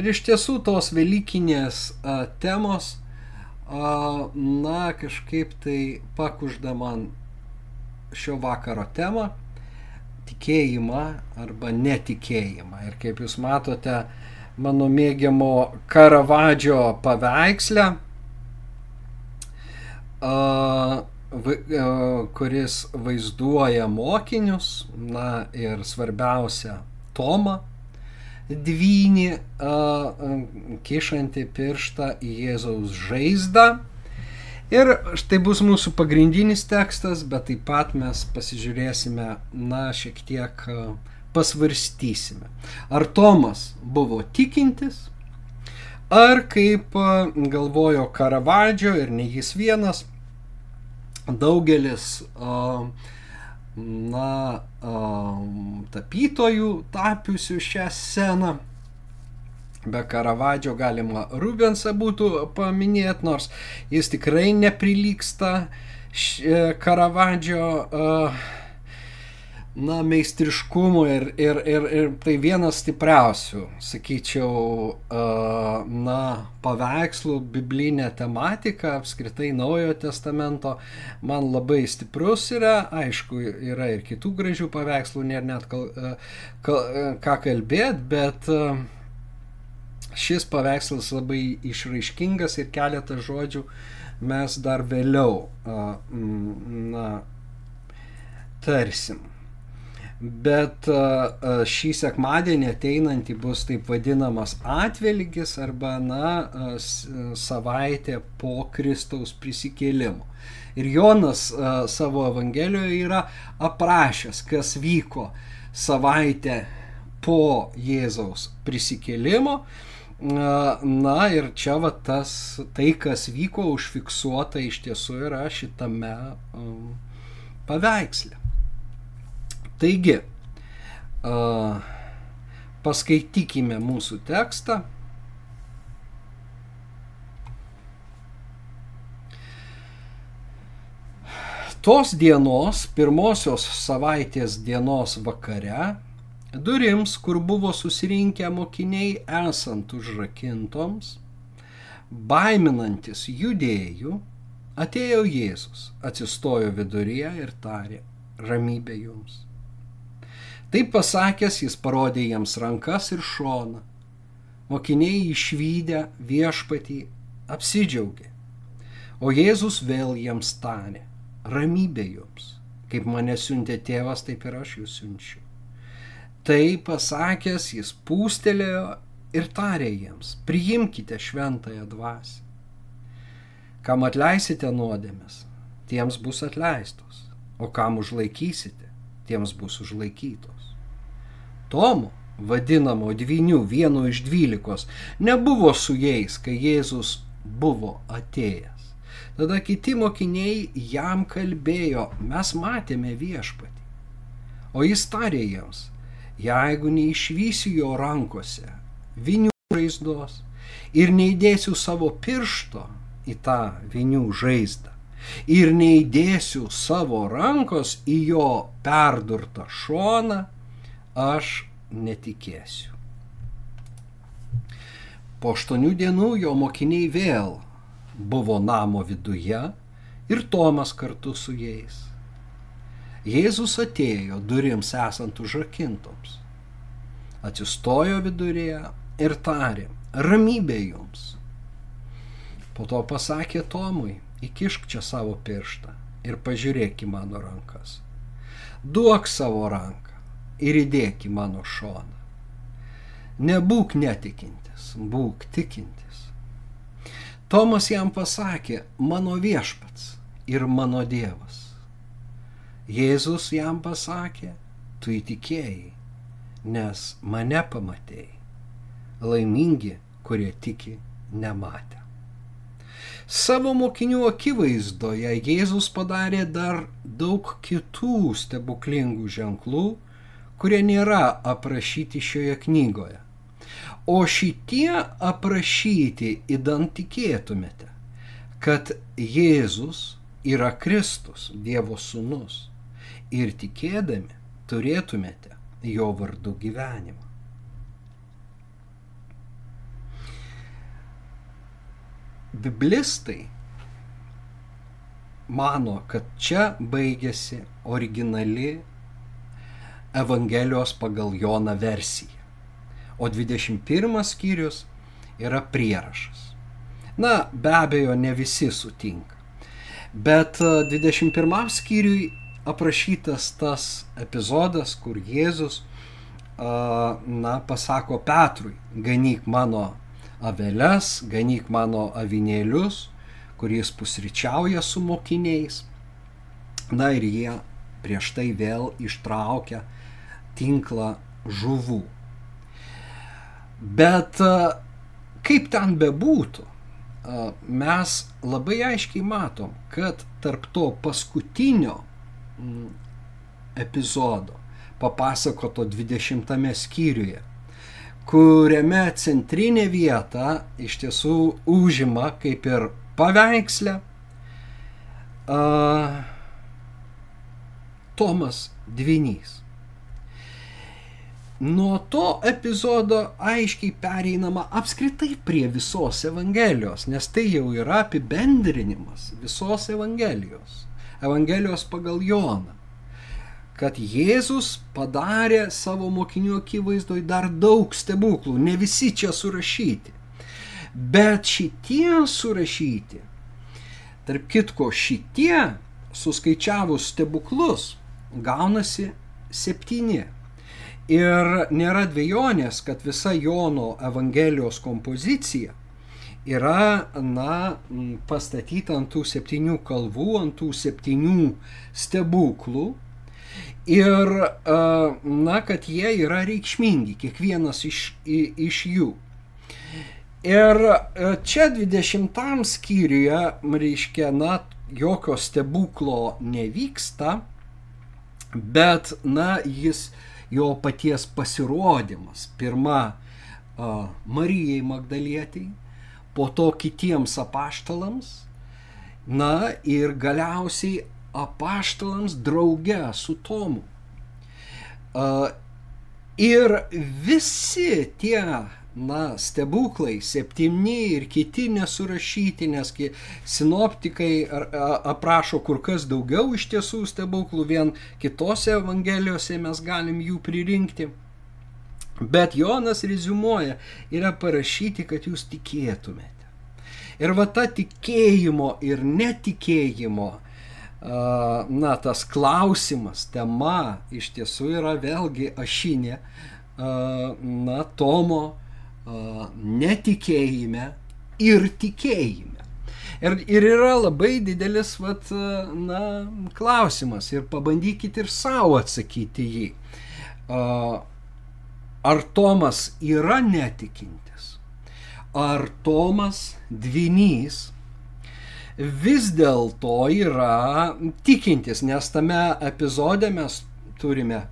Ir iš tiesų tos Velykinės a, temos, a, na, kažkaip tai pakužda man šio vakaro temą tikėjimą arba netikėjimą. Ir kaip jūs matote, mano mėgiamo Karavadžio paveiksle, kuris vaizduoja mokinius, na ir svarbiausia, Tomą, dvynį, kišantį pirštą į Jėzaus žaizdą Ir štai bus mūsų pagrindinis tekstas, bet taip pat mes pasižiūrėsime, na, šiek tiek pasvarstysime. Ar Tomas buvo tikintis, ar kaip galvojo Karavadžio ir ne jis vienas, daugelis, na, tapytojų tapiusių šią sceną. Be Karavadžio galima Rubensą būtų paminėti, nors jis tikrai neprilyksta Karavadžio na, meistriškumu ir, ir, ir, ir tai vienas stipriausių, sakyčiau, na, paveikslų biblinė tematika, apskritai Naujojo testamento, man labai stiprus yra, aišku, yra ir kitų gražių paveikslų, nėra net kal, kal, ką kalbėti, bet Šis paveikslas labai išraiškingas ir keletą žodžių mes dar vėliau na, tarsim. Bet šį sekmadienį ateinantį bus taip vadinamas atvelgis arba, na, savaitė po Kristaus prisikėlimo. Ir Jonas savo Evangelijoje yra aprašęs, kas vyko savaitę po Jėzaus prisikėlimo Na ir čia va tas, tai kas vyko užfiksuota iš tiesų yra šitame paveiksle. Taigi, paskaitykime mūsų tekstą. Tos dienos, pirmosios savaitės dienos vakare, Durims, kur buvo susirinkę mokiniai esant užrakintoms, baiminantis judėjų, atėjo Jėzus, atsistojo viduryje ir tarė, ramybė jums. Taip pasakęs, jis parodė jiems rankas ir šoną. Mokiniai išvykę viešpatį apsidžiaugė. O Jėzus vėl jiems tarė, ramybė jums. Kaip mane siuntė tėvas, taip ir aš jūs siunčiu. Tai pasakęs, jis pūstelėjo ir tarė jiems, priimkite šventąją dvasę. Kam atleisite nuodėmes, tiems bus atleistos, o kam užlaikysite, tiems bus užlaikytos. Tomo, vadinamo dvinių, vieno iš dvylikos, nebuvo su jais, kai Jėzus buvo atėjęs. Tada kiti mokiniai jam kalbėjo, mes matėme viešpatį. O jis tarė jiems, jeigu neišvysiu jo rankose vinių žaizdos ir neįdėsiu savo piršto į tą vinių žaizdą ir neįdėsiu savo rankos į jo perdurtą šoną, aš netikėsiu. Po aštuonių dienų jo mokiniai vėl buvo namo viduje ir Tomas kartu su jais. Jėzus atėjo durims esant užrakintoms. Atsistojo vidurėje ir tarė, ramybė jums. Po to pasakė Tomui, įkišk čia savo pirštą ir pažiūrėk į mano rankas. Duok savo ranką ir įdėk į mano šoną. Nebūk netikintis, būk tikintis. Tomas jam pasakė, mano viešpats ir mano Dievas. Jėzus jam pasakė, tu įtikėjai, nes mane pamatėjai. Laimingi, kurie tiki nematę. Savo mokinių akivaizdoje Jėzus padarė dar daug kitų stebuklingų ženklų, kurie nėra aprašyti šioje knygoje. O šitie aprašyti įdant tikėtumėte, kad Jėzus yra Kristus, Dievo sūnus ir tikėdami turėtumėte jo vardu gyvenimą. biblistai mano, kad čia baigėsi originali Evangelijos pagal Joną versija. O 21 skyrius yra prierašas. Na, be abejo, ne visi sutinka. Bet 21 skyriui aprašytas tas epizodas, kur Jėzus, na, pasako Petrui, ganyk mano aveles, ganyk mano avinėlius, kuris pusryčiauja su mokiniais. Na ir jie prieš tai vėl ištraukia tinklą žuvų. Bet kaip ten bebūtų, mes labai aiškiai matom, kad tarp to paskutinio epizodo papasakoto 20 skyriuje, kuriame centrinė vieta iš tiesų užima kaip ir paveiksle uh, Tomas Dvinys. Nuo to epizodo aiškiai pereinama apskritai prie visos Evangelijos, nes tai jau yra apibendrinimas visos Evangelijos. Evangelijos pagal Joną. Kad Jėzus padarė savo mokinių akivaizdoj dar daug stebuklų, ne visi čia surašyti. Bet šitie surašyti, tarp kitko, šitie suskaičiavus stebuklus gaunasi septyni. Ir nėra dviejonės, kad visa Jono Evangelijos kompozicija yra, na, pastatyta ant tų septynių kalvų, ant tų septynių stebuklų. Ir, na, kad jie yra reikšmingi, kiekvienas iš, iš jų. Ir čia 20 skyriuje, reiškia, na, jokio stebuklo nevyksta, bet, na, jis, jo paties pasirodymas, pirma Marijai Magdalietiai, po to kitiems apaštalams, na ir galiausiai apaštalams drauge su Tomu. Ir visi tie na, stebuklai, septyni ir kiti nesurašyti, nes sinoptikai aprašo kur kas daugiau iš tiesų stebuklų, vien kitose evangelijose mes galim jų pririnkti. Bet Jonas rezumuoja, yra parašyti, kad jūs tikėtumėte. Ir va ta tikėjimo ir netikėjimo, na, tas klausimas, tema iš tiesų yra vėlgi ašinė, na, Tomo netikėjime ir tikėjime. Ir, ir yra labai didelis vat, na, klausimas ir pabandykite ir savo atsakyti jį. Ar Tomas yra netikintis? Ar Tomas dvinys vis dėlto yra tikintis, nes tame epizode mes turime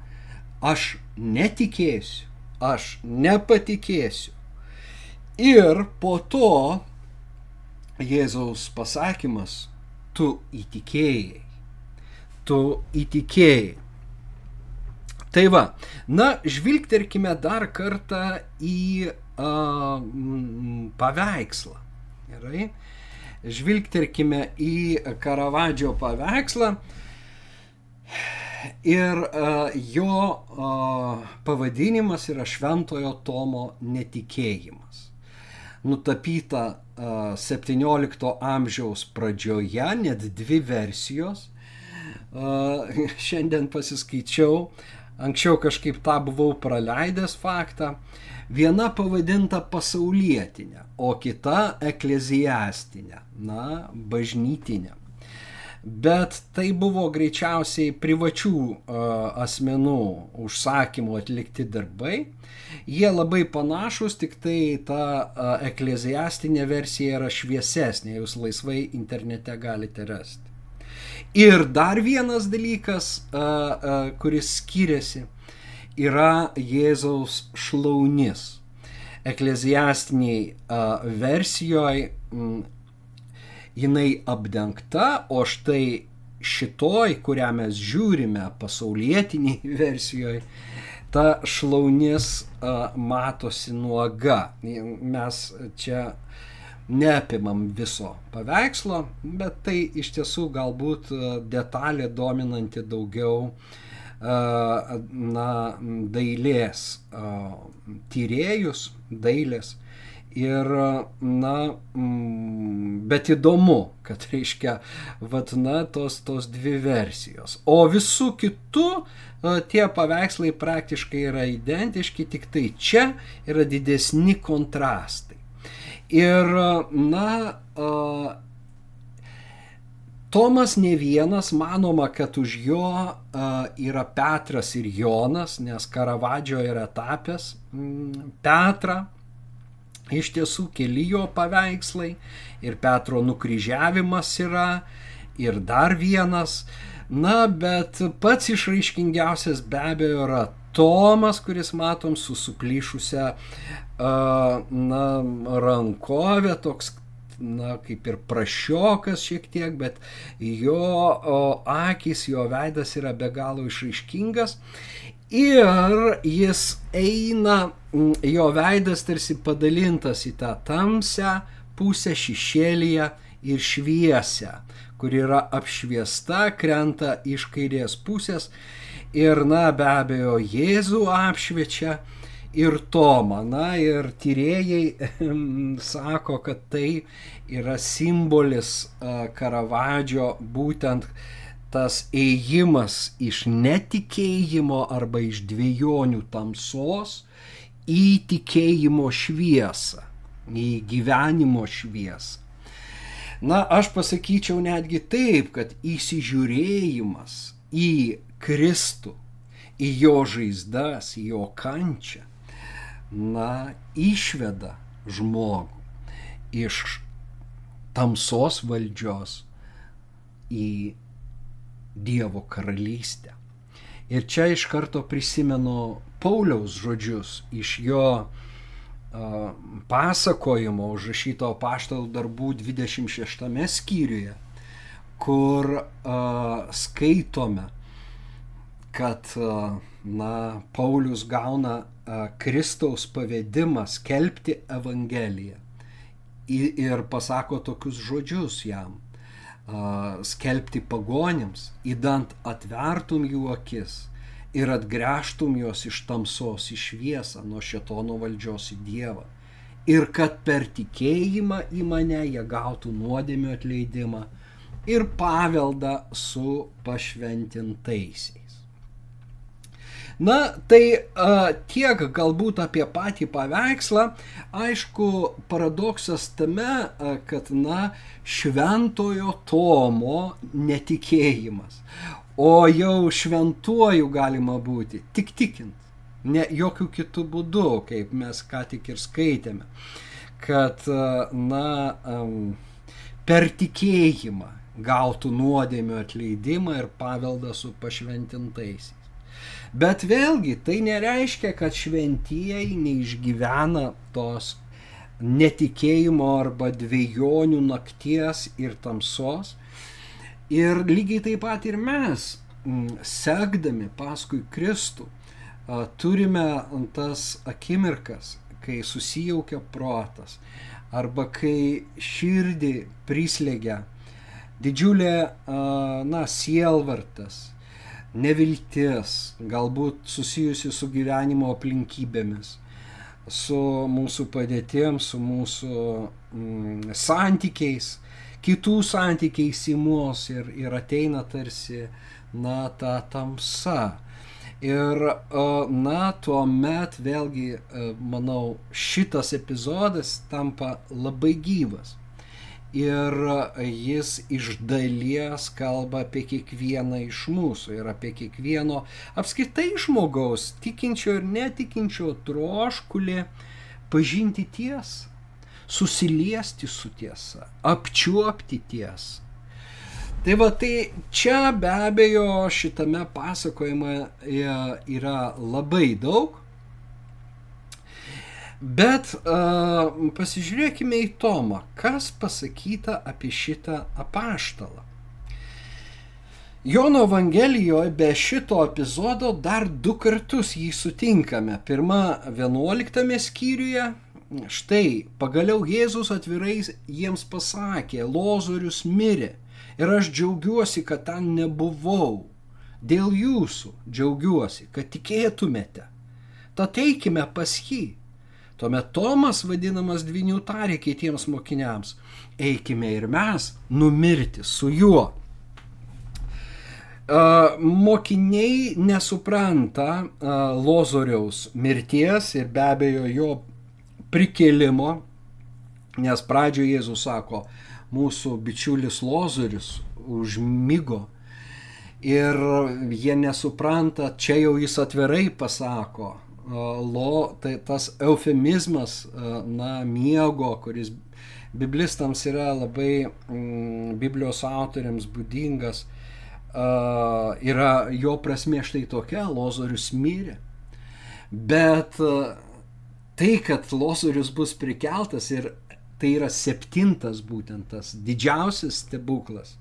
aš netikėsiu, aš nepatikėsiu, Ir po to Jėzaus pasakymas, tu įtikėjai. Tu įtikėjai. Tai va, na, žvilgterkime dar kartą į a, m, paveikslą. Gerai? Žvilgterkime į Karavadžio paveikslą ir a, jo a, pavadinimas yra Šventojo Tomo netikėjimas nutapyta 17 amžiaus pradžioje, net dvi versijos. Šiandien pasiskaičiau, anksčiau kažkaip tą buvau praleidęs faktą. Viena pavadinta pasaulietinė, o kita ekleziastinė, na, bažnytinė. Bet tai buvo greičiausiai privačių asmenų užsakymų atlikti darbai. Jie labai panašus, tik tai ta ekleziastinė versija yra šviesesnė, jūs laisvai internete galite rasti. Ir dar vienas dalykas, kuris skiriasi, yra Jėzaus šlaunis. Ekleziastiniai versijoje jinai apdengta, o štai šitoj, kurią mes žiūrime pasaulietiniai versijoje, ta šlaunis a, matosi nuoga. Mes čia neapimam viso paveikslo, bet tai iš tiesų galbūt detalė dominanti daugiau na, dailės tyrėjus, dailės Ir, na, mm, bet įdomu, kad reiškia, vat, na, tos, tos dvi versijos. O visų kitų tie paveikslai praktiškai yra identiški, tik tai čia yra didesni kontrastai. Ir, na, Tomas ne vienas, manoma, kad už jo uh, yra Petras ir Jonas, nes Karavadžio yra tapęs mm, Petrą Iš tiesų keli jo paveikslai ir Petro nukryžiavimas yra ir dar vienas. Na, bet pats išraiškingiausias be abejo yra Tomas, kuris matom su suplyšusią na, rankovę, toks na, kaip ir prašiokas šiek tiek, bet jo o, akis, jo veidas yra be galo išraiškingas. Ir jis eina, jo veidas tarsi padalintas į tą tamsią pusę šešėlyje ir šviesę, kur yra apšviesta, krenta iš kairės pusės. Ir, na, be abejo, Jėzų apšviečia ir Tomą. Na, ir tyrėjai sako, kad tai yra simbolis Karavadžio būtent tas ėjimas iš netikėjimo arba iš dviejonių tamsos į tikėjimo šviesą, į gyvenimo šviesą. Na, aš pasakyčiau netgi taip, kad įsižiūrėjimas į Kristų, į jo žaizdas, į jo kančią, na, išveda žmogų iš tamsos valdžios į Dievo karalystę. Ir čia iš karto prisimenu Pauliaus žodžius iš jo uh, pasakojimo užrašyto paštalų darbų 26 skyriuje, kur uh, skaitome, kad uh, na, Paulius gauna Kristaus pavedimą skelbti Evangeliją ir pasako tokius žodžius jam skelbti pagonims, įdant atvertum jų akis ir atgręžtum juos iš tamsos į šviesą, nuo šetono valdžios į Dievą. Ir kad per tikėjimą į mane jie gautų nuodėmio atleidimą ir paveldą su pašventintaisiais. Na, tai a, tiek galbūt apie patį paveikslą. Aišku, paradoksas tame, a, kad, na, šventojo Tomo netikėjimas. O jau šventuoju galima būti tik tikint. Ne jokių kitų būdų, kaip mes ką tik ir skaitėme. Kad, na, per tikėjimą gautų nuodėmio atleidimą ir paveldą su pašventintaisiais. Bet vėlgi tai nereiškia, kad šventieji neišgyvena tos netikėjimo arba dviejonių nakties ir tamsos. Ir lygiai taip pat ir mes, sekdami paskui Kristų, turime tas akimirkas, kai susijaukia protas arba kai širdį prislėgia didžiulė, na, sielvartas, neviltis, galbūt susijusi su gyvenimo aplinkybėmis, su mūsų padėtėm, su mūsų mm, santykiais, kitų santykiais į mus ir, ir ateina tarsi, na, ta tamsa. Ir, na, tuo met vėlgi, manau, šitas epizodas tampa labai gyvas ir jis iš dalies kalba apie kiekvieną iš mūsų ir apie kiekvieno apskritai žmogaus, tikinčio ir netikinčio troškulį pažinti tiesą, susiliesti su tiesa, apčiuopti tiesą. Tai va, tai čia be abejo šitame pasakojime yra labai daug Bet uh, pasižiūrėkime į Tomą, kas pasakyta apie šitą apaštalą. Jono Evangelijoje be šito epizodo dar du kartus jį sutinkame. Pirma, 11 skyriuje, štai, pagaliau Jėzus atvirai jiems pasakė, Lozorius mirė ir aš džiaugiuosi, kad ten nebuvau. Dėl jūsų džiaugiuosi, kad tikėtumėte. Tad eikime pas jį. Tuomet Tomas, vadinamas dvinių, tarė kitiems mokiniams, eikime ir mes numirti su juo. Mokiniai nesupranta Lozoriaus mirties ir be abejo jo prikėlimo, nes pradžioje Jėzus sako, mūsų bičiulis Lozorius užmygo ir jie nesupranta, čia jau jis atvirai pasako, lo, tai tas eufemizmas, na, miego, kuris biblistams yra labai mm, Biblijos autoriams būdingas, uh, yra jo prasme štai tokia, Lozorius mirė. Bet uh, tai, kad Lozorius bus prikeltas ir tai yra septintas būtent tas didžiausias stebuklas.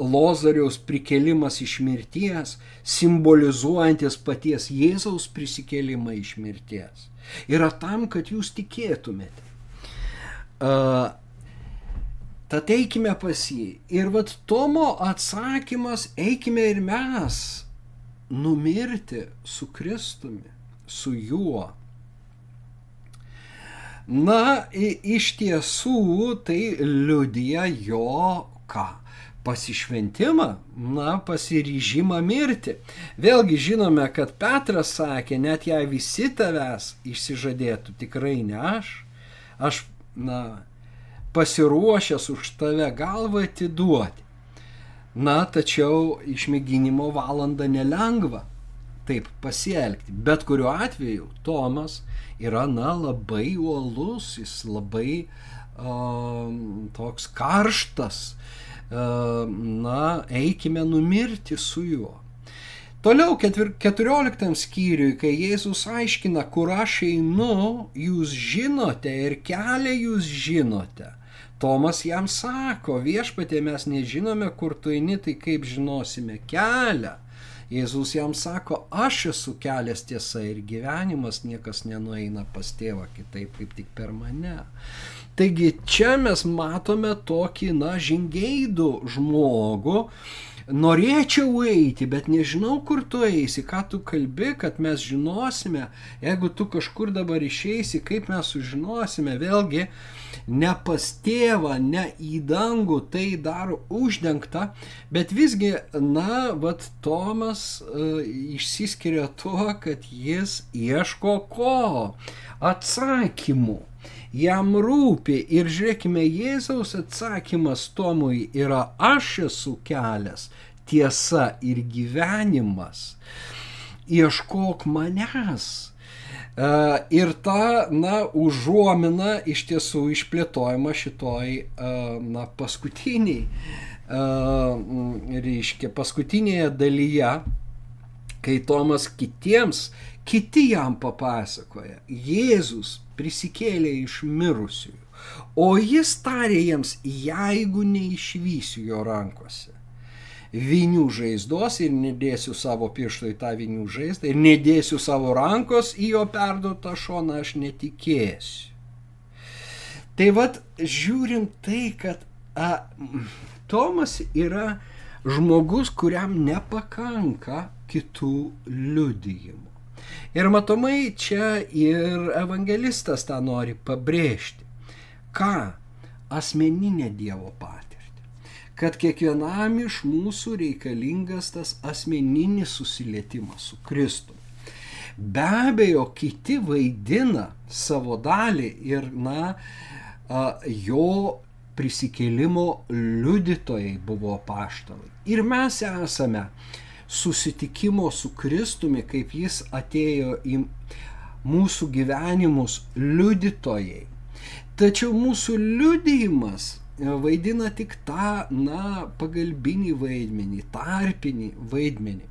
Lozoriaus prikelimas iš mirties, simbolizuojantis paties Jėzaus prisikėlimą iš mirties. Yra tam, kad jūs tikėtumėte. Tad eikime pas jį. Ir vad Tomo atsakymas, eikime ir mes numirti su Kristumi, su juo. Na, iš tiesų tai liudija jo ką? Pasišventimą, na, pasiryžimą mirti. Vėlgi žinome, kad Petras sakė, net jei visi tavęs išsižadėtų, tikrai ne aš, aš, na, pasiruošęs už tave galvą atiduoti. Na, tačiau išmėginimo valanda nelengva taip pasielgti. Bet kuriuo atveju Tomas yra, na, labai uolus, jis labai uh, toks karštas. Uh, na, eikime numirti su juo. Toliau keturioliktam skyriui, kai Jėzus aiškina, kur aš einu, jūs žinote ir kelią jūs žinote. Tomas jam sako, viešpatė mes nežinome, kur tu eini, tai kaip žinosime kelią. Jėzus jam sako, aš esu kelias tiesa ir gyvenimas, niekas nenueina pas tėvą kitaip kaip tik per mane. Taigi čia mes matome tokį, na, žingeidų žmogų, norėčiau eiti, bet nežinau, kur tu eisi, ką tu kalbi, kad mes žinosime, jeigu tu kažkur dabar išeisi, kaip mes sužinosime, vėlgi, ne pas tėvą, ne į dangų, tai daro uždengta, bet visgi, na, vad Tomas uh, išsiskiria tuo, kad jis ieško ko? Atsakymų jam rūpi ir žiūrėkime, Jėzaus atsakymas Tomui yra aš esu kelias, tiesa ir gyvenimas. Ieškok manęs. E, ir ta, na, užuomina iš tiesų išplėtojama šitoj, e, na, paskutiniai, e, reiškia, paskutinėje dalyje, kai Tomas kitiems, kiti jam papasakoja, Jėzus prisikėlė iš mirusiųjų. O jis tarė jiems, jeigu neišvysiu jo rankose vinių žaizdos ir nedėsiu savo piršto į tą vinių žaizdą ir nedėsiu savo rankos į jo perduotą šoną, aš netikėsiu. Tai vad, žiūrim tai, kad a, Tomas yra žmogus, kuriam nepakanka kitų liudijimų. Ir matomai čia ir evangelistas tą nori pabrėžti. Ką? Asmeninė Dievo patirtį. Kad kiekvienam iš mūsų reikalingas tas asmeninis susilietimas su Kristumi. Be abejo, kiti vaidina savo dalį ir, na, jo prisikėlimo liudytojai buvo paštalai. Ir mes esame uh, susitikimo su Kristumi, kaip jis atėjo į mūsų gyvenimus liudytojai. Tačiau mūsų liudijimas vaidina tik tą, na, pagalbinį vaidmenį, tarpinį vaidmenį.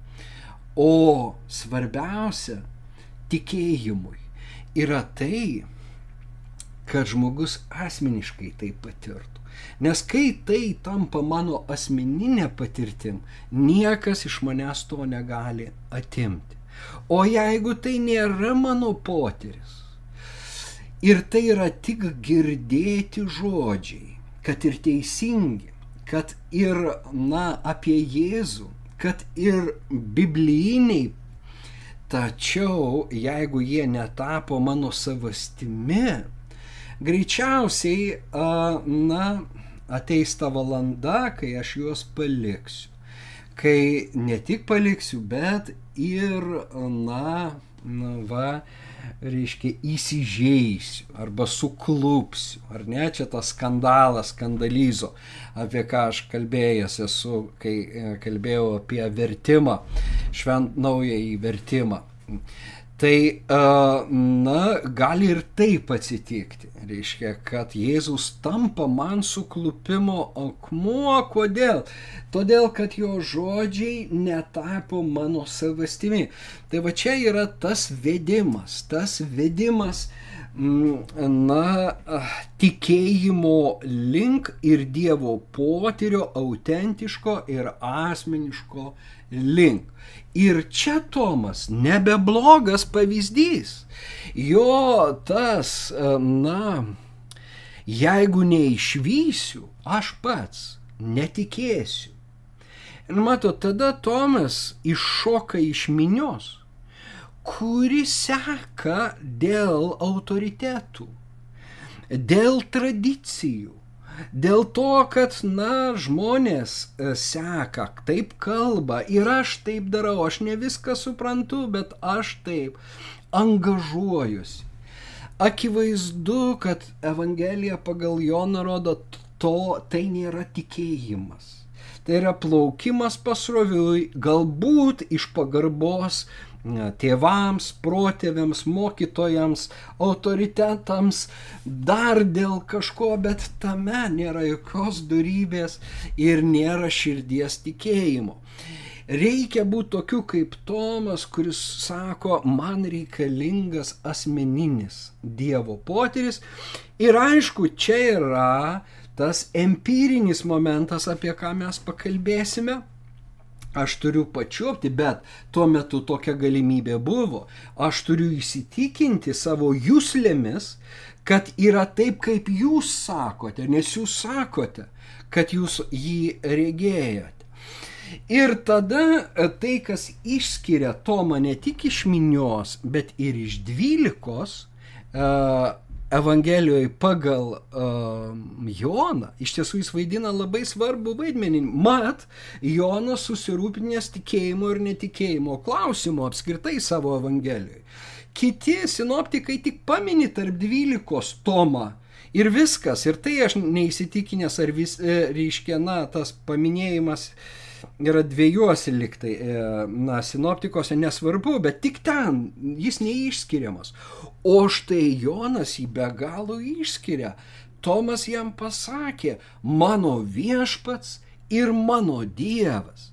O svarbiausia tikėjimui yra tai, kad žmogus asmeniškai tai patirtų. Nes kai tai tampa mano asmeninė patirtim, niekas iš manęs to negali atimti. O jeigu tai nėra mano potyris, Ir tai yra tik girdėti žodžiai, kad ir teisingi, kad ir, na, apie Jėzų, kad ir biblijiniai, tačiau jeigu jie netapo mano savastimi, greičiausiai, na, ateis ta valanda, kai aš juos paliksiu. Kai ne tik paliksiu, bet ir, na, na va, reiškia, įsižeisiu arba suklupsiu. Ar ne, čia tas skandalas, skandalizo, apie ką aš kalbėjęs esu, kai e, kalbėjau apie vertimą, švent naują į vertimą. Tai, na, gali ir taip atsitikti. Reiškia, kad Jėzus tampa man suklupimo akmuo. Kodėl? Todėl, kad jo žodžiai netapo mano savastimi. Tai va čia yra tas vedimas, tas vedimas, na, tikėjimo link ir Dievo potyrio autentiško ir asmeniško link. Ir čia Tomas nebeblogas pavyzdys. Jo tas, na, jeigu neišvysiu, aš pats netikėsiu. Ir mato, tada Tomas iššoka iš minios, kuri seka dėl autoritetų, dėl tradicijų, Dėl to, kad, na, žmonės e, seka, taip kalba ir aš taip darau, aš ne viską suprantu, bet aš taip angažuojuosi. Akivaizdu, kad Evangelija pagal Joną rodo, to tai nėra tikėjimas. Tai yra plaukimas pasroviui, galbūt iš pagarbos tėvams, protėviams, mokytojams, autoritetams, dar dėl kažko, bet tame nėra jokios darybės ir nėra širdies tikėjimo. Reikia būti tokiu kaip Tomas, kuris sako, man reikalingas asmeninis Dievo potyris. Ir aišku, čia yra tas empirinis momentas, apie ką mes pakalbėsime aš turiu pačiuopti, bet tuo metu tokia galimybė buvo. Aš turiu įsitikinti savo jūslėmis, kad yra taip, kaip jūs sakote, nes jūs sakote, kad jūs jį regėjote. Ir tada e, tai, kas išskiria Tomą ne tik iš minios, bet ir iš dvylikos, e, Evangelijoje pagal uh, Joną, iš tiesų jis vaidina labai svarbu vaidmenį. Mat, Jonas susirūpinęs tikėjimo ir netikėjimo klausimu apskritai savo Evangelijoje. Kiti sinoptikai tik pamini tarp dvylikos Tomą. Ir viskas, ir tai aš neįsitikinęs, ar vis, e, reiškia, na, tas paminėjimas uh, yra dviejuose liktai, e, na, sinoptikose nesvarbu, bet tik ten jis neišskiriamas. O štai Jonas jį be galo išskiria. Tomas jam pasakė, mano viešpats ir mano Dievas.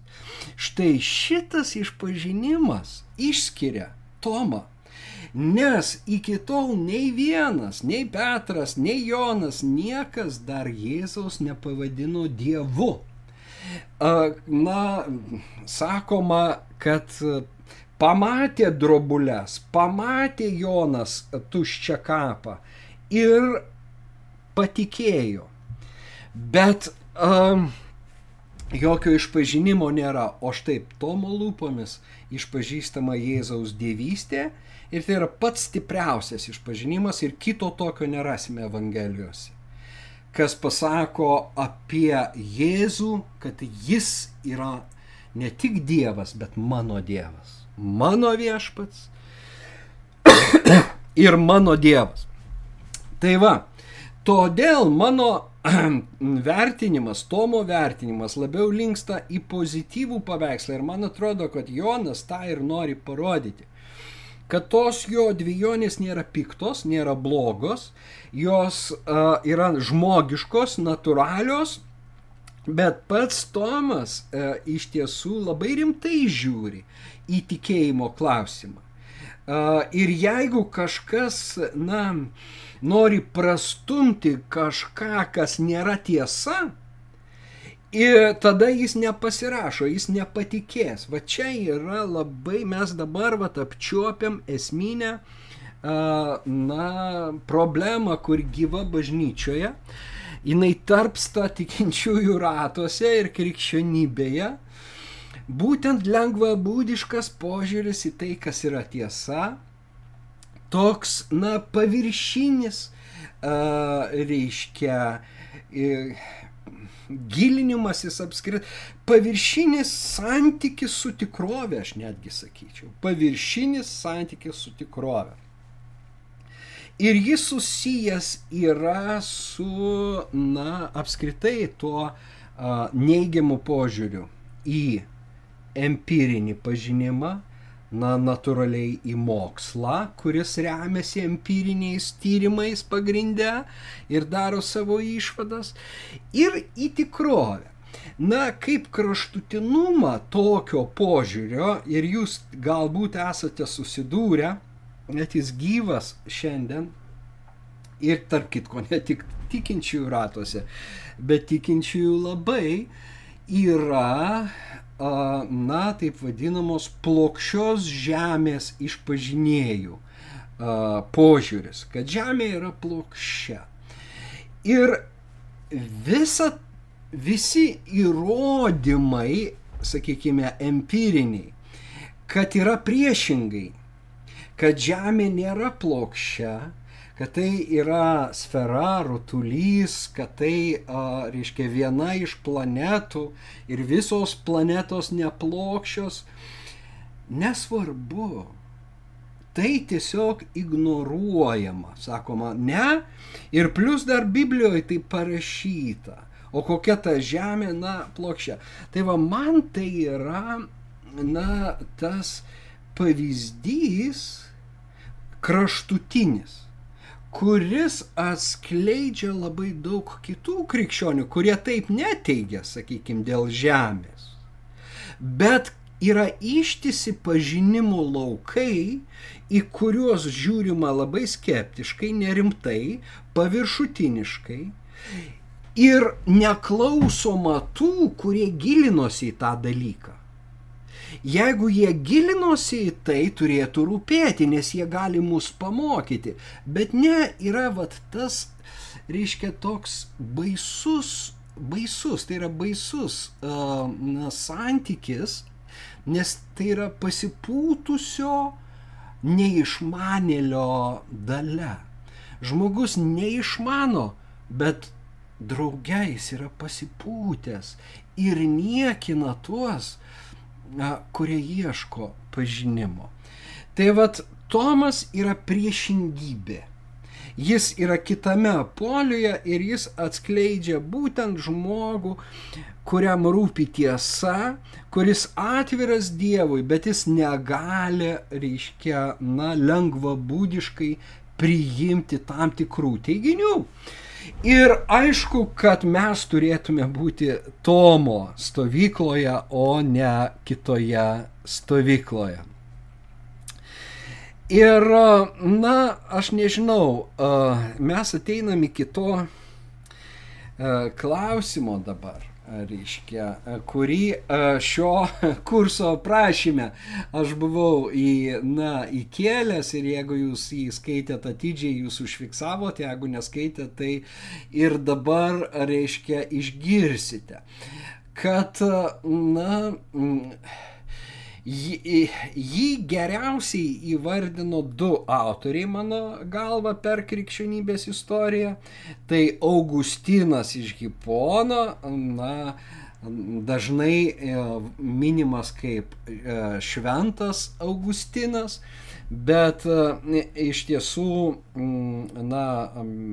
Štai šitas išpažinimas išskiria Tomą. Nes iki tol nei vienas, nei Petras, nei Jonas, niekas dar Jėzaus nepavadino Dievu. Na, sakoma, kad pamatė drobulės, pamatė Jonas tuščią kapą ir patikėjo. Bet um, jokio išpažinimo nėra, o štai Tomo lūpomis išpažįstama Jėzaus dievystė ir tai yra pats stipriausias išpažinimas ir kito tokio nerasime Evangelijose kas pasako apie Jėzų, kad jis yra ne tik Dievas, bet mano Dievas. Mano viešpats ir mano Dievas. Tai va, todėl mano vertinimas, Tomo vertinimas labiau linksta į pozityvų paveikslą ir man atrodo, kad Jonas tą ir nori parodyti kad tos jo dviejonės nėra piktos, nėra blogos, jos uh, yra žmogiškos, natūralios, bet pats Tomas uh, iš tiesų labai rimtai žiūri į tikėjimo klausimą. Uh, ir jeigu kažkas, na, nori prastumti kažką, kas nėra tiesa, Ir tada jis nepasirašo, jis nepatikės. Va čia yra labai, mes dabar va apčiuopiam esminę na, problemą, kur gyva bažnyčioje, jinai tarpsta tikinčiųjų ratuose ir krikščionybėje. Būtent lengva būdiškas požiūris į tai, kas yra tiesa, toks, na, paviršinis, reiškia, gilinimasis apskritai, paviršinis santykis su tikrove, aš netgi sakyčiau, paviršinis santykis su tikrove. Ir jis susijęs yra su, na, apskritai tuo a, neigiamu požiūriu į empirinį pažinimą, na, natūraliai į mokslą, kuris remiasi empiriniais tyrimais pagrindę ir daro savo išvadas, ir į tikrovę. Na, kaip kraštutinumą tokio požiūrio, ir jūs galbūt esate susidūrę, net jis gyvas šiandien, ir tarp kitko ne tik tikinčiųjų ratuose, bet tikinčiųjų labai yra na, taip vadinamos plokščios žemės išpažinėjų požiūris, kad žemė yra plokščia. Ir visa, visi įrodymai, sakykime, empiriniai, kad yra priešingai, kad žemė nėra plokščia, kad tai yra sfera, rutulys, kad tai, a, reiškia, viena iš planetų ir visos planetos neplokščios, nesvarbu. Tai tiesiog ignoruojama, sakoma, ne. Ir plus dar Biblijoje tai parašyta. O kokia ta žemė, na, plokščia. Tai va, man tai yra, na, tas pavyzdys kraštutinis kuris atskleidžia labai daug kitų krikščionių, kurie taip neteigia, sakykime, dėl žemės. Bet yra ištisi pažinimo laukai, į kuriuos žiūrima labai skeptiškai, nerimtai, paviršutiniškai. Ir neklausoma tų, kurie gilinosi į tą dalyką. Jeigu jie gilinosi į tai, turėtų rūpėti, nes jie gali mus pamokyti. Bet ne, yra vat tas, reiškia, toks baisus, baisus, tai yra baisus uh, na, santykis, nes tai yra pasipūtusio neišmanėlio dalė. Žmogus neišmano, bet draugiais yra pasipūtęs ir niekina tuos, kurie ieško pažinimo. Tai vad, Tomas yra priešingybė. Jis yra kitame poliuje ir jis atskleidžia būtent žmogų, kuriam rūpi tiesa, kuris atviras Dievui, bet jis negali, reiškia, na, lengva būdiškai priimti tam tikrų teiginių. Ir aišku, kad mes turėtume būti Tomo stovykloje, o ne kitoje stovykloje. Ir, na, aš nežinau, mes ateinam iki to klausimo dabar reiškia, kurį e, šio kurso prašyme aš buvau į, na, įkėlęs ir jeigu jūs jį skaitėt atidžiai, jūs užfiksavote, jeigu neskaitėt, tai ir dabar, reiškia, išgirsite, kad, na, Jį, jį geriausiai įvardino du autoriai mano galva per krikščionybės istoriją. Tai Augustinas iš Hipono, na, dažnai e, minimas kaip e, šventas Augustinas, bet e, iš tiesų, na,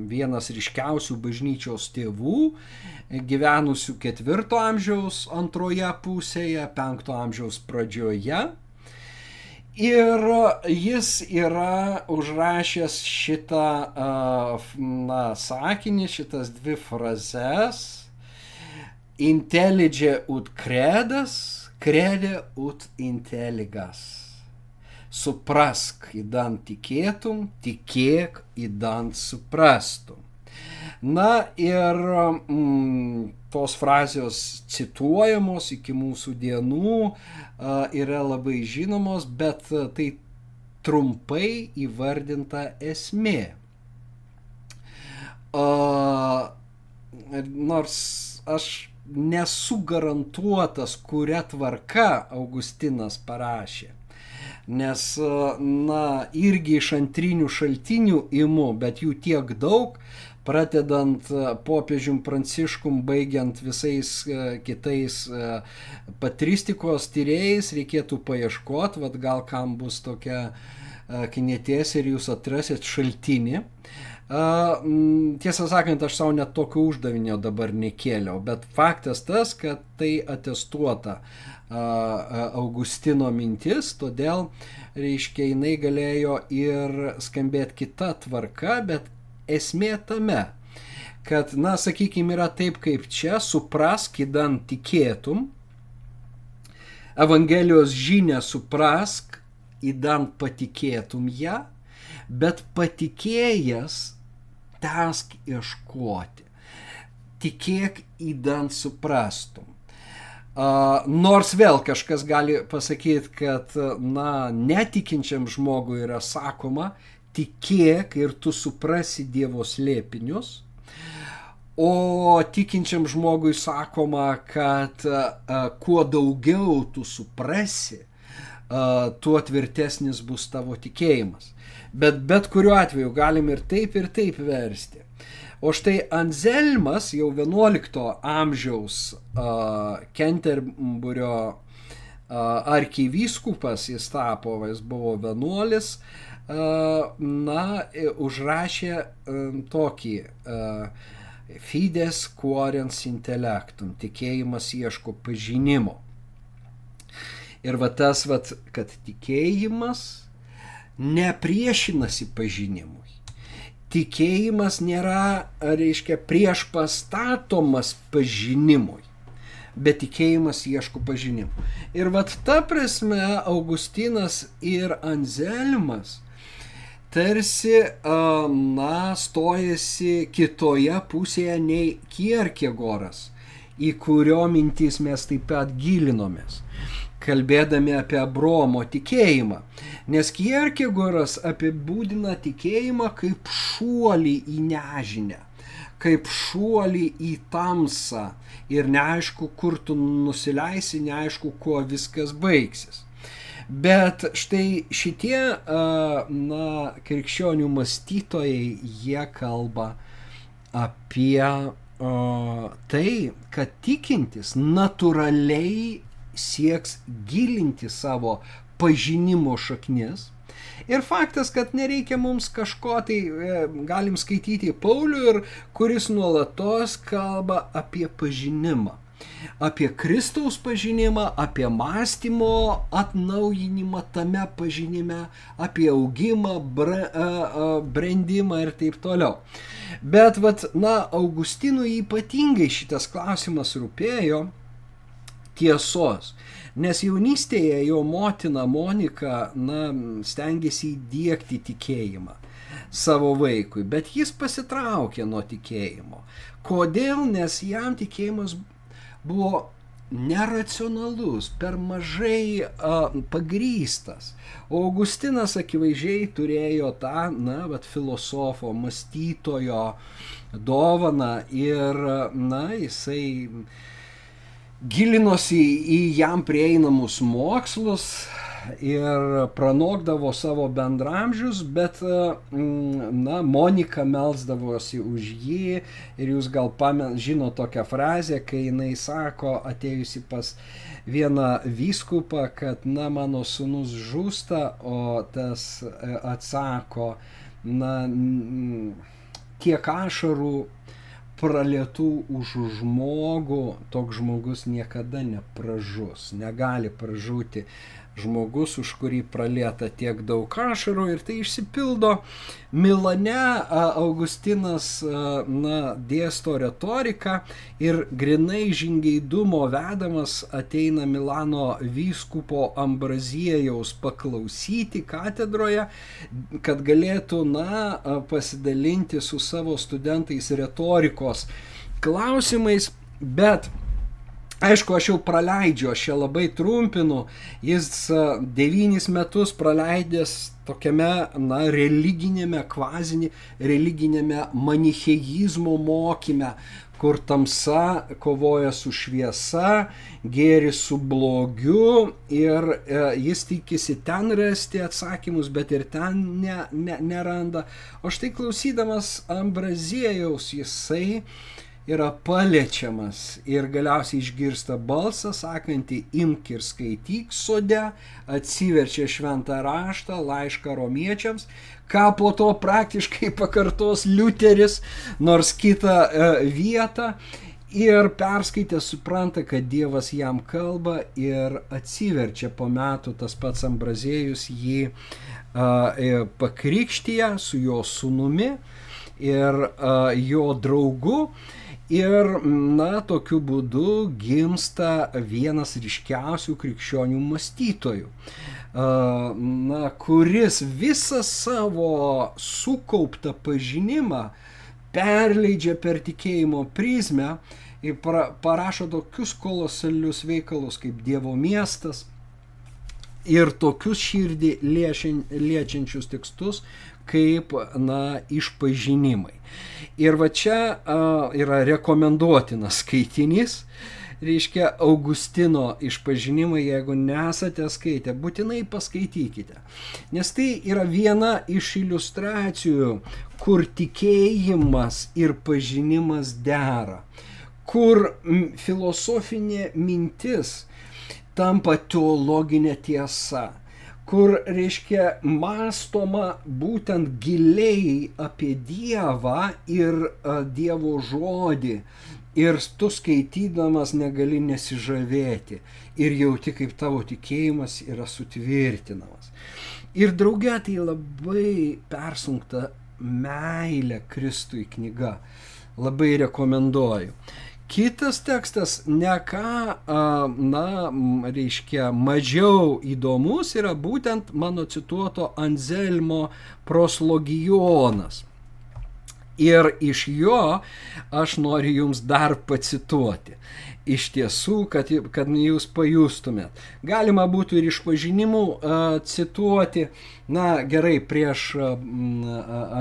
vienas ryškiausių bažnyčios tėvų gyvenusių ketvirto amžiaus antroje pusėje, penkto amžiaus pradžioje. Ir jis yra užrašęs šitą na, sakinį, šitas dvi frazes. Intellige ut credas, crede ut intelligas. Suprask, įdant tikėtum, tikėk, įdant suprastum. Na ir mm, tos frazės cituojamos iki mūsų dienų, yra labai žinomos, bet tai trumpai įvardinta esmė. Nors aš nesu garantuotas, kuria tvarka Augustinas parašė. Nes, na, irgi iš antrinių šaltinių imu, bet jų tiek daug, pradedant popiežium pranciškum, baigiant visais kitais patristikos tyrėjais, reikėtų paieškoti, vad gal kam bus tokia kinėties ir jūs atrasit šaltinį. Tiesą sakant, aš savo net tokio uždavinio dabar nekėliau, bet faktas tas, kad tai atestuota Augustino mintis, todėl, reiškia, jinai galėjo ir skambėti kita tvarka, bet esmė tame, kad, na, sakykime, yra taip kaip čia, suprask, įdant tikėtum, Evangelijos žinę suprask, įdant patikėtum ją, bet patikėjęs tęsk ieškoti. Tikėk įdant suprastum. Uh, nors vėl kažkas gali pasakyti, kad, na, netikinčiam žmogui yra sakoma, tikėk ir tu suprasi Dievo slėpinius, o tikinčiam žmogui sakoma, kad uh, kuo daugiau tu suprasi, uh, tuo tvirtesnis bus tavo tikėjimas. Bet bet kuriuo atveju galim ir taip, ir taip versti. O štai Anzelmas jau 11 amžiaus uh, Kenterburio uh, arkivyskupas jis tapo, jis buvo vienuolis, uh, na, užrašė uh, tokį uh, Fides quorens intellectum, tikėjimas ieško pažinimo. Ir va tas, va, kad tikėjimas nepriešinasi pažinimui. Tikėjimas nėra, reiškia, prieš pastatomas pažinimui, bet tikėjimas ieško pažinimų. Ir vat ta prasme Augustinas ir Anzelmas tarsi, na, stojasi kitoje pusėje nei Kierkegoras, į kurio mintys mes taip pat gilinomės kalbėdami apie Abromo tikėjimą. Nes Kierkegoras apibūdina tikėjimą kaip šuolį į nežinę, kaip šuolį į tamsą ir neaišku, kur tu nusileisi, neaišku, kuo viskas baigsis. Bet štai šitie, na, krikščionių mąstytojai, jie kalba apie tai, kad tikintis natūraliai sieks gilinti savo pažinimo šaknis. Ir faktas, kad nereikia mums kažko, tai e, galim skaityti Paulių, ir kuris nuolatos kalba apie pažinimą. Apie Kristaus pažinimą, apie mąstymo atnaujinimą tame pažinime, apie augimą, bre, brandimą ir taip toliau. Bet, vat, na, Augustinui ypatingai šitas klausimas rūpėjo, tiesos. Nes jaunystėje jo motina Monika na, stengiasi įdėkti tikėjimą savo vaikui, bet jis pasitraukė nuo tikėjimo. Kodėl? Nes jam tikėjimas buvo neracionalus, per mažai a, pagrystas. O Augustinas akivaizdžiai turėjo tą, na, bet filosofo, mąstytojo dovaną ir, na, jisai gilinosi į jam prieinamus mokslus ir pranokdavo savo bendramžius, bet, mm, na, Monika melsdavosi už jį ir jūs gal pamen, žino tokią frazę, kai jinai sako, atėjusi pas vieną vyskupą, kad, na, mano sunus žūsta, o tas e, atsako, na, tiek ašarų pralietų už žmogų, toks žmogus niekada nepražus, negali pražūti žmogus, už kurį pralieta tiek daug ašarų ir tai išsipildo. Milane Augustinas na, dėsto retoriką ir grinai žingeidumo vedamas ateina Milano vyskupo Ambraziejaus paklausyti katedroje, kad galėtų na, pasidalinti su savo studentais retorikos klausimais, bet Aišku, aš jau praleidžiu, aš čia labai trumpinu. Jis devynis metus praleidęs tokiame, na, religinėme, kvazinį, religinėme manicheizmo mokyme, kur tamsa kovoja su šviesa, gėris su blogiu ir e, jis tikisi ten rasti atsakymus, bet ir ten ne, ne, neranda. O štai klausydamas Ambraziejaus jisai yra paliečiamas ir galiausiai išgirsta balsą sakantį imk ir skaityk sode, atsiverčia šventą raštą, laišką romiečiams, ką po to praktiškai pakartos Liuteris, nors kitą e, vietą. Ir perskaitė supranta, kad Dievas jam kalba ir atsiverčia po metų tas pats Ambrazėjus jį uh, pakrikštyje su jo sunumi ir uh, jo draugu. Ir, na, tokiu būdu gimsta vienas ryškiausių krikščionių mąstytojų, na, kuris visą savo sukauptą pažinimą perleidžia per tikėjimo prizmę ir parašo tokius kolosalius veikalus kaip Dievo miestas ir tokius širdį liečiančius tekstus kaip, na, išpažinimai. Ir va čia a, yra rekomenduotinas skaitinys, reiškia Augustino išpažinimai, jeigu nesate skaitę, būtinai paskaitykite. Nes tai yra viena iš iliustracijų, kur tikėjimas ir pažinimas dera, kur filosofinė mintis tampa teologinė tiesa kur, reiškia, mąstoma būtent giliai apie Dievą ir a, Dievo žodį. Ir tu skaitydamas negali nesižavėti ir jauti, kaip tavo tikėjimas yra sutvirtinamas. Ir drauge tai labai persunkta meilė Kristui knyga. Labai rekomenduoju. Kitas tekstas ne ką, na, reiškia, mažiau įdomus yra būtent mano cituoto Anzelmo proslogijonas. Ir iš jo aš noriu jums dar pacituoti. Iš tiesų, kad, kad jūs pajustumėt. Galima būtų ir iš pažinimų uh, cituoti. Na gerai, prieš uh,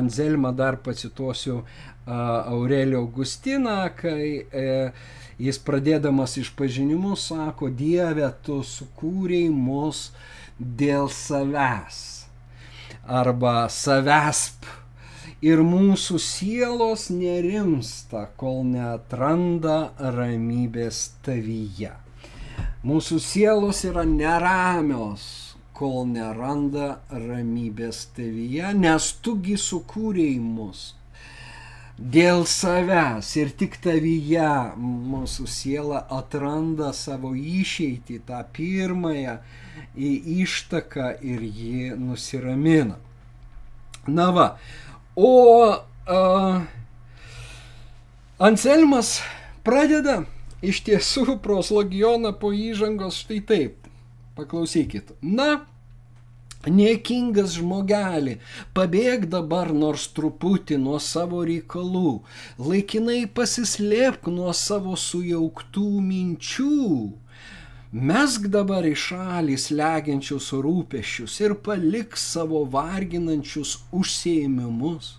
Anzelmą dar pacituosiu Aurelio Augustiną, kai e, jis pradėdamas išpažinimus sako, Dieve, tu sukūrei mus dėl savęs arba savęsp. Ir mūsų sielos nerimsta, kol neatranda ramybės tavyje. Mūsų sielos yra neramios, kol neranda ramybės tavyje, nes tugi sukūrėjai mus dėl savęs ir tik tavyje mūsų siela atranda savo išeitį, tą pirmąją ištaką ir ji nusiramina. Na va, o uh, Anselmas pradeda iš tiesų proslogioną po įžangos štai taip. Paklausykit. Na, Niekingas žmogelį, pabėg dabar nors truputį nuo savo reikalų, laikinai pasislėpk nuo savo sujauktų minčių. Mesk dabar į šalį slegiančius rūpešius ir palik savo varginančius užsiemimus.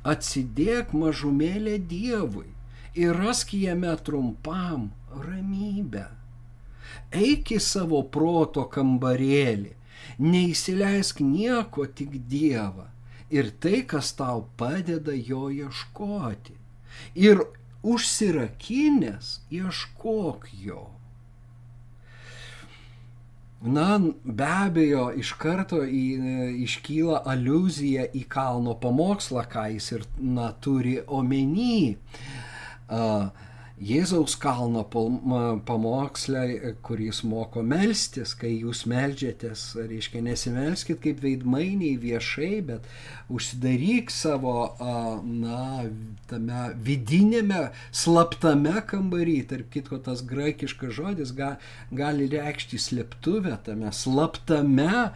Atsidėk mažumėlė Dievui ir rask jame trumpam ramybę. Eik į savo proto kambarėlį neįsileisk nieko tik Dievą ir tai, kas tau padeda jo ieškoti. Ir užsirakinės ieškok jo. Na, be abejo, iš karto į, iškyla aluzija į kalno pamokslą, ką jis ir na, turi omeny. Uh, Jėzaus kalno pamokslę, kuris moko melstis, kai jūs melžiatės, reiškia nesimelskit kaip veidmainiai viešai, bet užsidaryk savo, na, tame vidinėme, slaptame kambarį, tarp kitko tas graikiškas žodis ga, gali reikšti slėptuvę, tame slaptame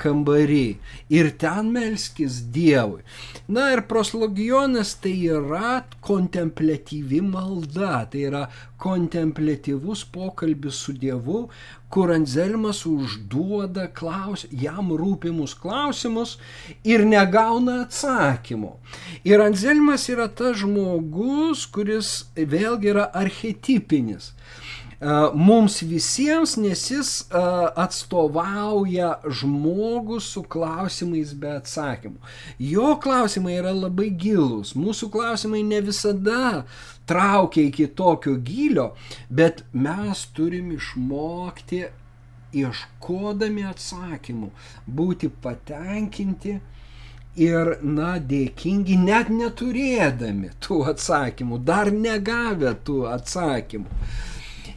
kambarį ir ten melskis Dievui. Na ir proslogionas tai yra kontemplatyvi malda malda, tai yra kontemplatyvus pokalbis su Dievu, kur Anzelmas užduoda klaus, jam rūpimus klausimus ir negauna atsakymų. Ir Anzelmas yra tas žmogus, kuris vėlgi yra archetipinis mums visiems, nes jis atstovauja žmogų su klausimais be atsakymų. Jo klausimai yra labai gilūs, mūsų klausimai ne visada traukia iki tokio gilio, bet mes turim išmokti, ieškodami atsakymų, būti patenkinti ir, na, dėkingi net neturėdami tų atsakymų, dar negavę tų atsakymų.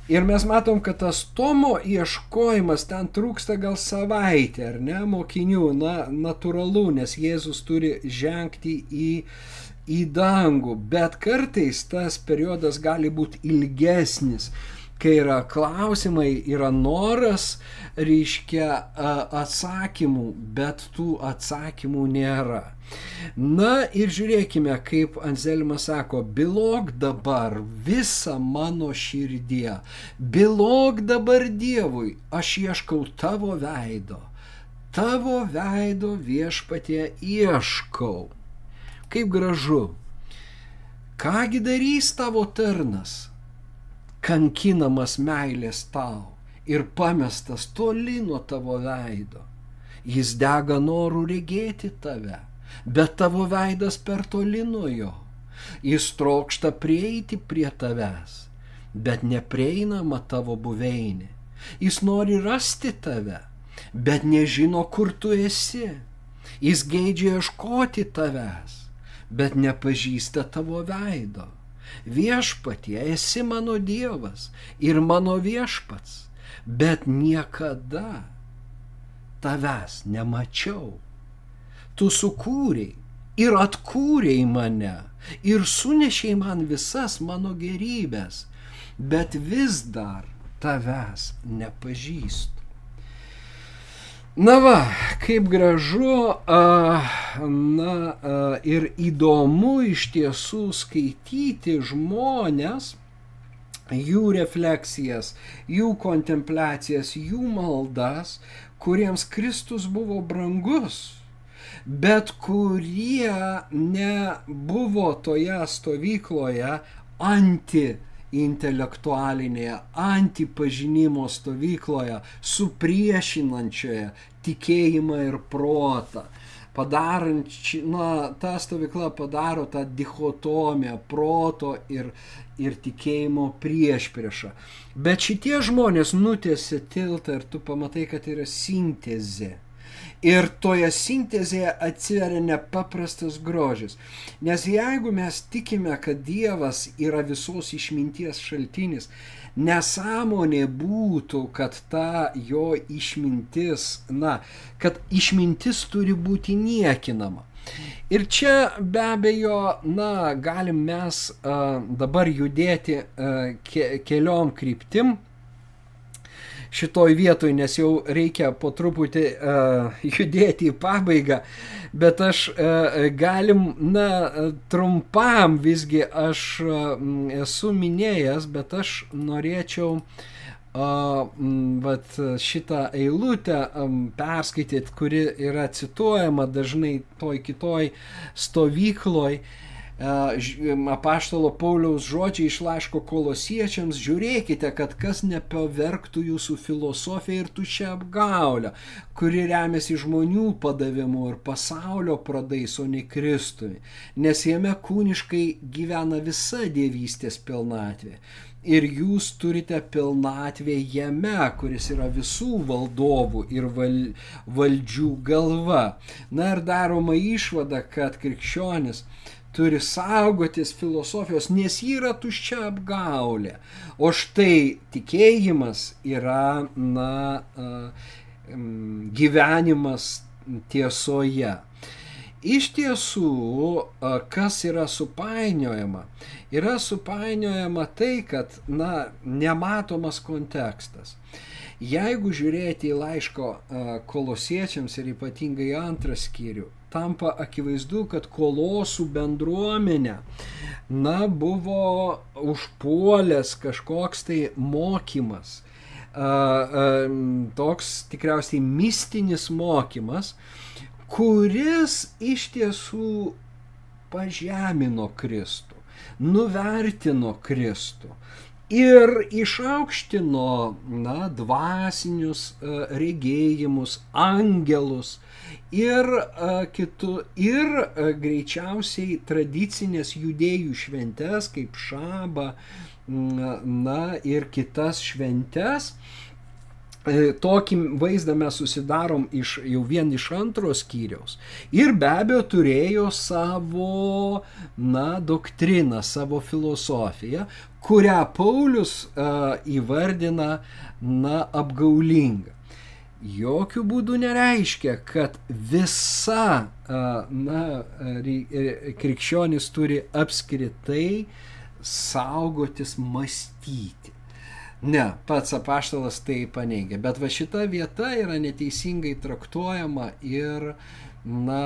Ir mes matom, kad tas Tomo ieškojimas ten trūksta gal savaitę, ar ne, mokinių, na, natūralu, nes Jėzus turi žengti į, į dangų, bet kartais tas periodas gali būti ilgesnis kai yra klausimai, yra noras, reiškia atsakymų, bet tų atsakymų nėra. Na ir žiūrėkime, kaip Anzelmas sako, bilok dabar visą mano širdį, bilok dabar Dievui, aš ieškau tavo veido, tavo veido viešpatie ieškau. Kaip gražu. Kągi darys tavo tarnas? Kankinamas meilės tau ir pamestas toli nuo tavo veido. Jis dega norų regėti tave, bet tavo veidas per toli nuo jo. Jis trokšta prieiti prie tavęs, bet neprieinama tavo buveinė. Jis nori rasti tave, bet nežino, kur tu esi. Jis geidžia ieškoti tavęs, bet nepažįsta tavo veido. Viešpatie, esi mano Dievas ir mano viešpats, bet niekada tavęs nemačiau. Tu sukūrei ir atkūrei mane ir sunešiai man visas mano gerybės, bet vis dar tavęs nepažįstu. Na va, kaip gražu na, ir įdomu iš tiesų skaityti žmonės, jų refleksijas, jų kontempliacijas, jų maldas, kuriems Kristus buvo brangus, bet kurie nebuvo toje stovykloje anti intelektualinėje antipažinimo stovykloje, supriešinančioje tikėjimą ir protą. Padarant, na, ta stovykla padaro tą dichotomiją proto ir, ir tikėjimo prieš priešą. Bet šitie žmonės nutėsi tiltą ir tu pamatai, kad yra sintezė Ir toje sintezėje atsiveria nepaprastas grožis. Nes jeigu mes tikime, kad Dievas yra visos išminties šaltinis, nesąmonė būtų, kad ta jo išmintis, na, kad išmintis turi būti niekinama. Ir čia be abejo, na, galim mes a, dabar judėti a, ke, keliom kryptim šitoj vietoj, nes jau reikia po truputį uh, judėti į pabaigą, bet aš uh, galim, na, trumpam visgi aš uh, esu minėjęs, bet aš norėčiau uh, vat, šitą eilutę perskaityti, kuri yra cituojama dažnai toj kitoj stovykloj. Uh, apaštalo Pauliaus žodžiai iš laiško kolosiečiams, žiūrėkite, kad kas nepavergtų jūsų filosofiją ir tušia apgaulę, kuri remiasi žmonių padavimu ir pasaulio pradais, o ne Kristui, nes jame kūniškai gyvena visa dievystės pilnatvė. Ir jūs turite pilnatvę jame, kuris yra visų valdovų ir val, valdžių galva. Na ir daroma išvada, kad krikščionis turi saugotis filosofijos, nes ji yra tuščia apgaulė. O štai tikėjimas yra, na, gyvenimas tiesoje. Iš tiesų, kas yra supainiojama? Yra supainiojama tai, kad, na, nematomas kontekstas. Jeigu žiūrėti į laiško kolosiečiams ir ypatingai antrą skyrių, tampa akivaizdu, kad kolosų bendruomenė, na, buvo užpuolęs kažkoks tai mokymas, toks tikriausiai mistinis mokymas, kuris iš tiesų pažemino Kristų, nuvertino Kristų ir išaukštino, na, dvasinius regėjimus, angelus ir, kitu, ir greičiausiai tradicinės judėjų šventes kaip šabą, na ir kitas šventes. E, tokį vaizdą mes susidarom iš, jau vien iš antros skyriaus. Ir be abejo turėjo savo, na, doktriną, savo filosofiją, kurią Paulius uh, įvardina, na, apgaulinga. Jokių būdų nereiškia, kad visa, na, krikščionis turi apskritai saugotis mąstyti Ne, pats apaštalas tai paneigia. Bet va šita vieta yra neteisingai traktuojama ir, na,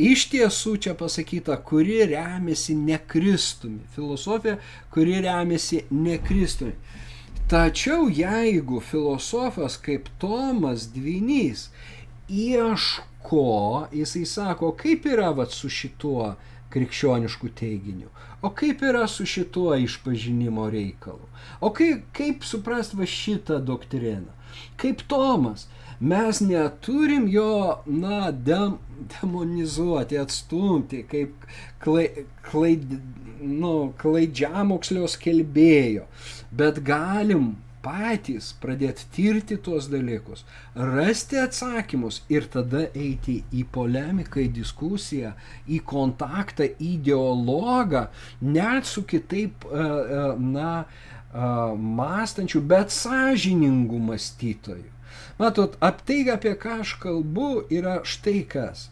iš tiesų čia pasakyta, kuri remiasi ne Kristumi. Filosofija, kuri remiasi ne Kristumi. Tačiau jeigu filosofas kaip Tomas Dvinys ieško, jisai sako, kaip yra vat su šituo krikščionišku teiginiu. O kaip yra su šituo išpažinimo reikalu? O kaip, kaip suprast va šitą doktriną? Kaip Tomas, mes neturim jo, na, dem, demonizuoti, atstumti, kaip klai, klaid, nu, klaidžiamokslio skelbėjo, bet galim patys pradėti tirti tuos dalykus, rasti atsakymus ir tada eiti į polemiką, į diskusiją, į kontaktą, į dialogą, net su kitaip, e, e, na, e, mąstančių, bet sąžiningų mąstytojų. Matot, ap tai, apie ką aš kalbu, yra štai kas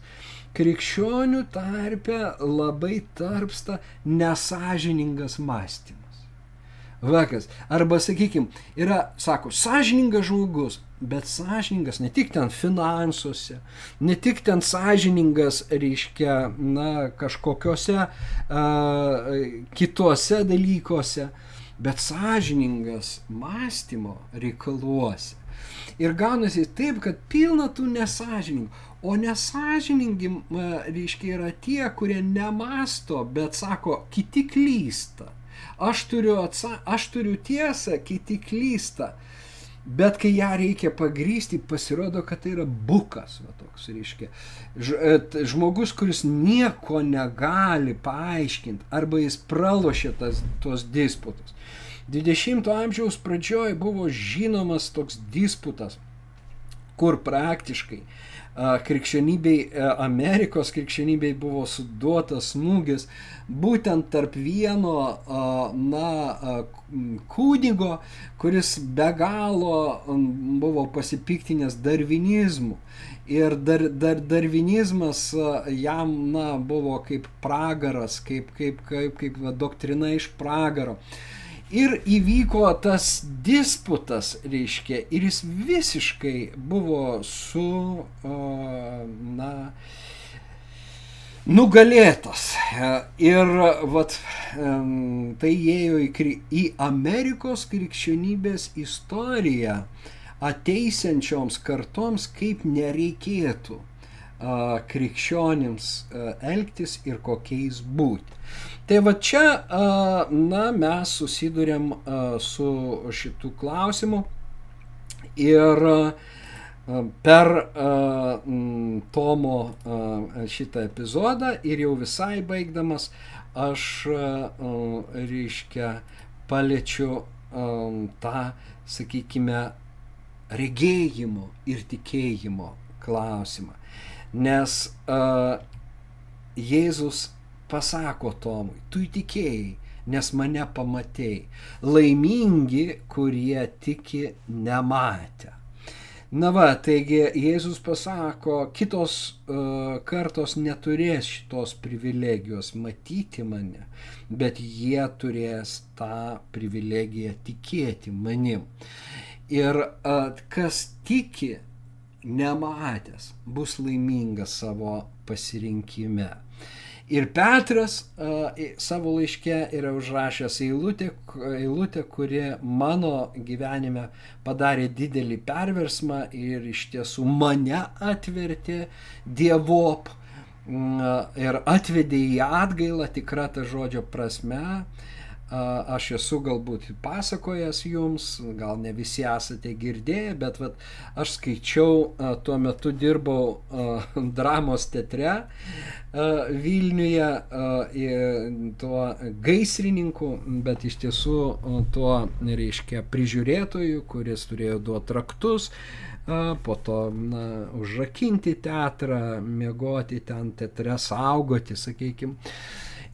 krikščionių tarpe labai tarpsta nesažiningas mąstymas. Vakas. Arba, sakykime, yra, sako, sąžiningas žmogus, bet sąžiningas ne tik ten finansuose, ne tik ten sąžiningas, reiškia, na, kažkokiuose uh, kituose dalykuose, bet sąžiningas mąstymo reikaluose. Ir gaunasi taip, kad pilna tų nesažiningų. O nesažiningi, reiškia, yra tie, kurie nemasto, bet sako, kiti klysta aš turiu, atsa, aš turiu tiesą, kiti klysta. Bet kai ją reikia pagrysti, pasirodo, kad tai yra bukas, va, toks reiškia. E, žmogus, kuris nieko negali paaiškinti, arba jis pralošė tas, tuos disputus. 20-ojo amžiaus pradžioje buvo žinomas toks disputas, kur praktiškai uh, krikščionybei, Amerikos krikščionybei buvo suduotas smūgis būtent tarp vieno, na, kūdigo, kuris be galo buvo pasipiktinęs darvinizmu. Ir dar, dar, darvinizmas jam, na, buvo kaip pragaras, kaip, kaip, kaip, kaip va, doktrina iš pragaro. Uh, Ir įvyko tas disputas, reiškia, ir jis visiškai buvo su, na, nugalėtas. Ir vat, tai ėjo į, į Amerikos krikščionybės istoriją ateisiančioms kartoms, kaip nereikėtų krikščionims elgtis ir kokiais būti. Tai va čia, na, mes susidurėm su šitų klausimų ir per Tomo šitą epizodą ir jau visai baigdamas aš, reiškia, paliečiu tą, sakykime, regėjimo ir tikėjimo klausimą. Nes Jėzus pasako Tomui, tu įtikėjai, nes mane pamatėjai. Laimingi, kurie tiki nematę. Na va, taigi Jėzus pasako, kitos uh, kartos neturės šitos privilegijos matyti mane, bet jie turės tą privilegiją tikėti manim. Ir uh, kas tiki, nematęs, bus laimingas savo pasirinkime. Ir Petras uh, savo laiške yra užrašęs eilutę, eilutę, kuri mano gyvenime padarė didelį perversmą ir iš tiesų mane atvertė dievop uh, ir atvedė į atgailą tikrą tą žodžio prasme. Uh, aš esu galbūt pasakojęs jums, gal ne visi esate girdėję, bet vat, aš skaičiau, tuo metu dirbau dramos teatre Vilniuje tuo gaisrininku, bet iš tiesų tuo, reiškia, prižiūrėtoju, kuris turėjo duoti raktus, po to na, užrakinti teatrą, miegoti ten teatre, saugoti, sakykime.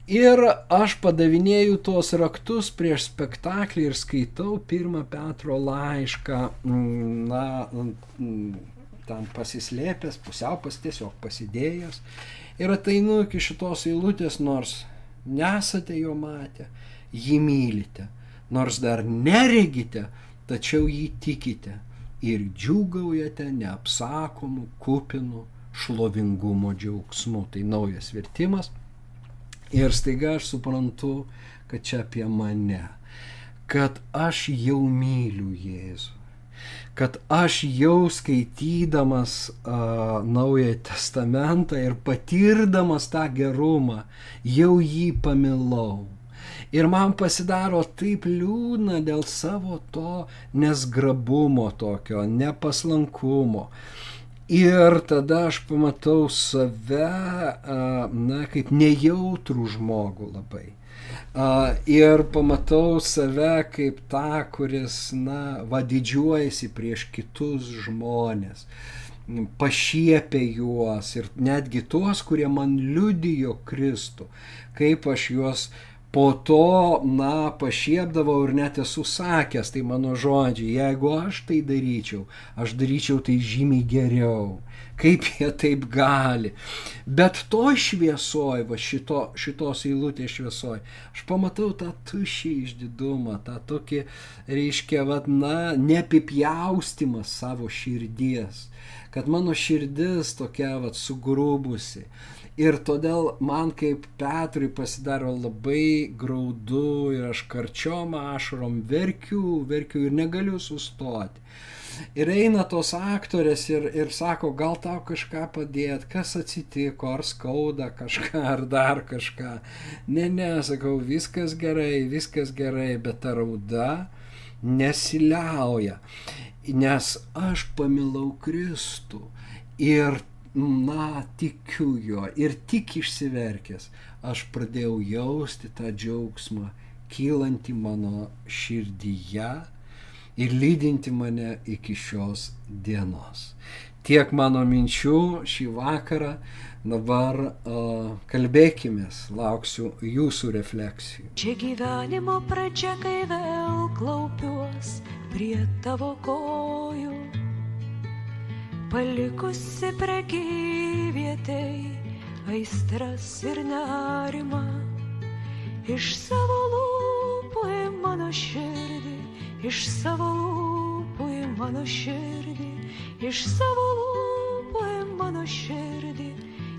Ir aš padavinėju tuos raktus prieš spektaklį ir skaitau pirmą Petro laišką, mm, na, mm, ten pasislėpęs, pusiau pas tiesiog pasidėjęs. Ir ateinu iki šitos eilutės, nors nesate jo matę, jį mylite, nors dar neregite, tačiau jį tikite ir džiūgaujate neapsakomu, kupinu šlovingumo džiaugsmu. Tai naujas vertimas. Ir staiga aš suprantu, kad čia apie mane, kad aš jau myliu Jėzų, kad aš jau skaitydamas uh, Naująją Testamentą ir patirdamas tą gerumą, jau jį pamilau. Ir man pasidaro taip liūdna dėl savo to nesgrabumo tokio, nepaslankumo. Ir tada aš pamatau save, na, kaip nejautrų žmogų labai. Ir pamatau save kaip tą, kuris, na, vadidžiuojasi prieš kitus žmonės, pašiepia juos ir netgi tuos, kurie man liudijo Kristų, kaip aš juos uh, po to, na, pašiepdavau ir net esu sakęs, tai mano žodžiai, jeigu aš tai daryčiau, aš daryčiau tai žymiai geriau. Kaip jie taip gali. Bet to šviesoj, va šito, šitos eilutės šviesoj, aš pamatau tą tušį išdidumą, tą tokį, reiškia, va, na, neapipjaustimą savo širdies. Kad mano širdis tokia, va, sugrubusi Ir todėl man kaip Petrui pasidaro labai graudu ir aš karčiom ašarom verkiu, verkiu ir negaliu sustoti. Ir eina tos aktorės ir, ir sako, gal tau kažką padėti, kas atsitiko, ar skauda kažką, ar dar kažką. Ne, ne, sakau, viskas gerai, viskas gerai, bet ta rauda nesiliauja. Nes aš pamilau Kristų. Ir na, tikiu juo ir tik išsiverkęs aš pradėjau jausti tą džiaugsmą kylantį mano širdyje ir lydinti mane iki šios dienos. Tiek mano minčių šį vakarą, dabar uh, kalbėkime, lauksiu jūsų refleksijų. Čia gyvenimo pradžia, kai vėl klaupiuos prie tavo kojų palikusi prekyvietei aistras ir nerimą. Iš savo lūpų į mano širdį, iš savo lūpų į mano širdį, iš savo lūpų į mano širdį,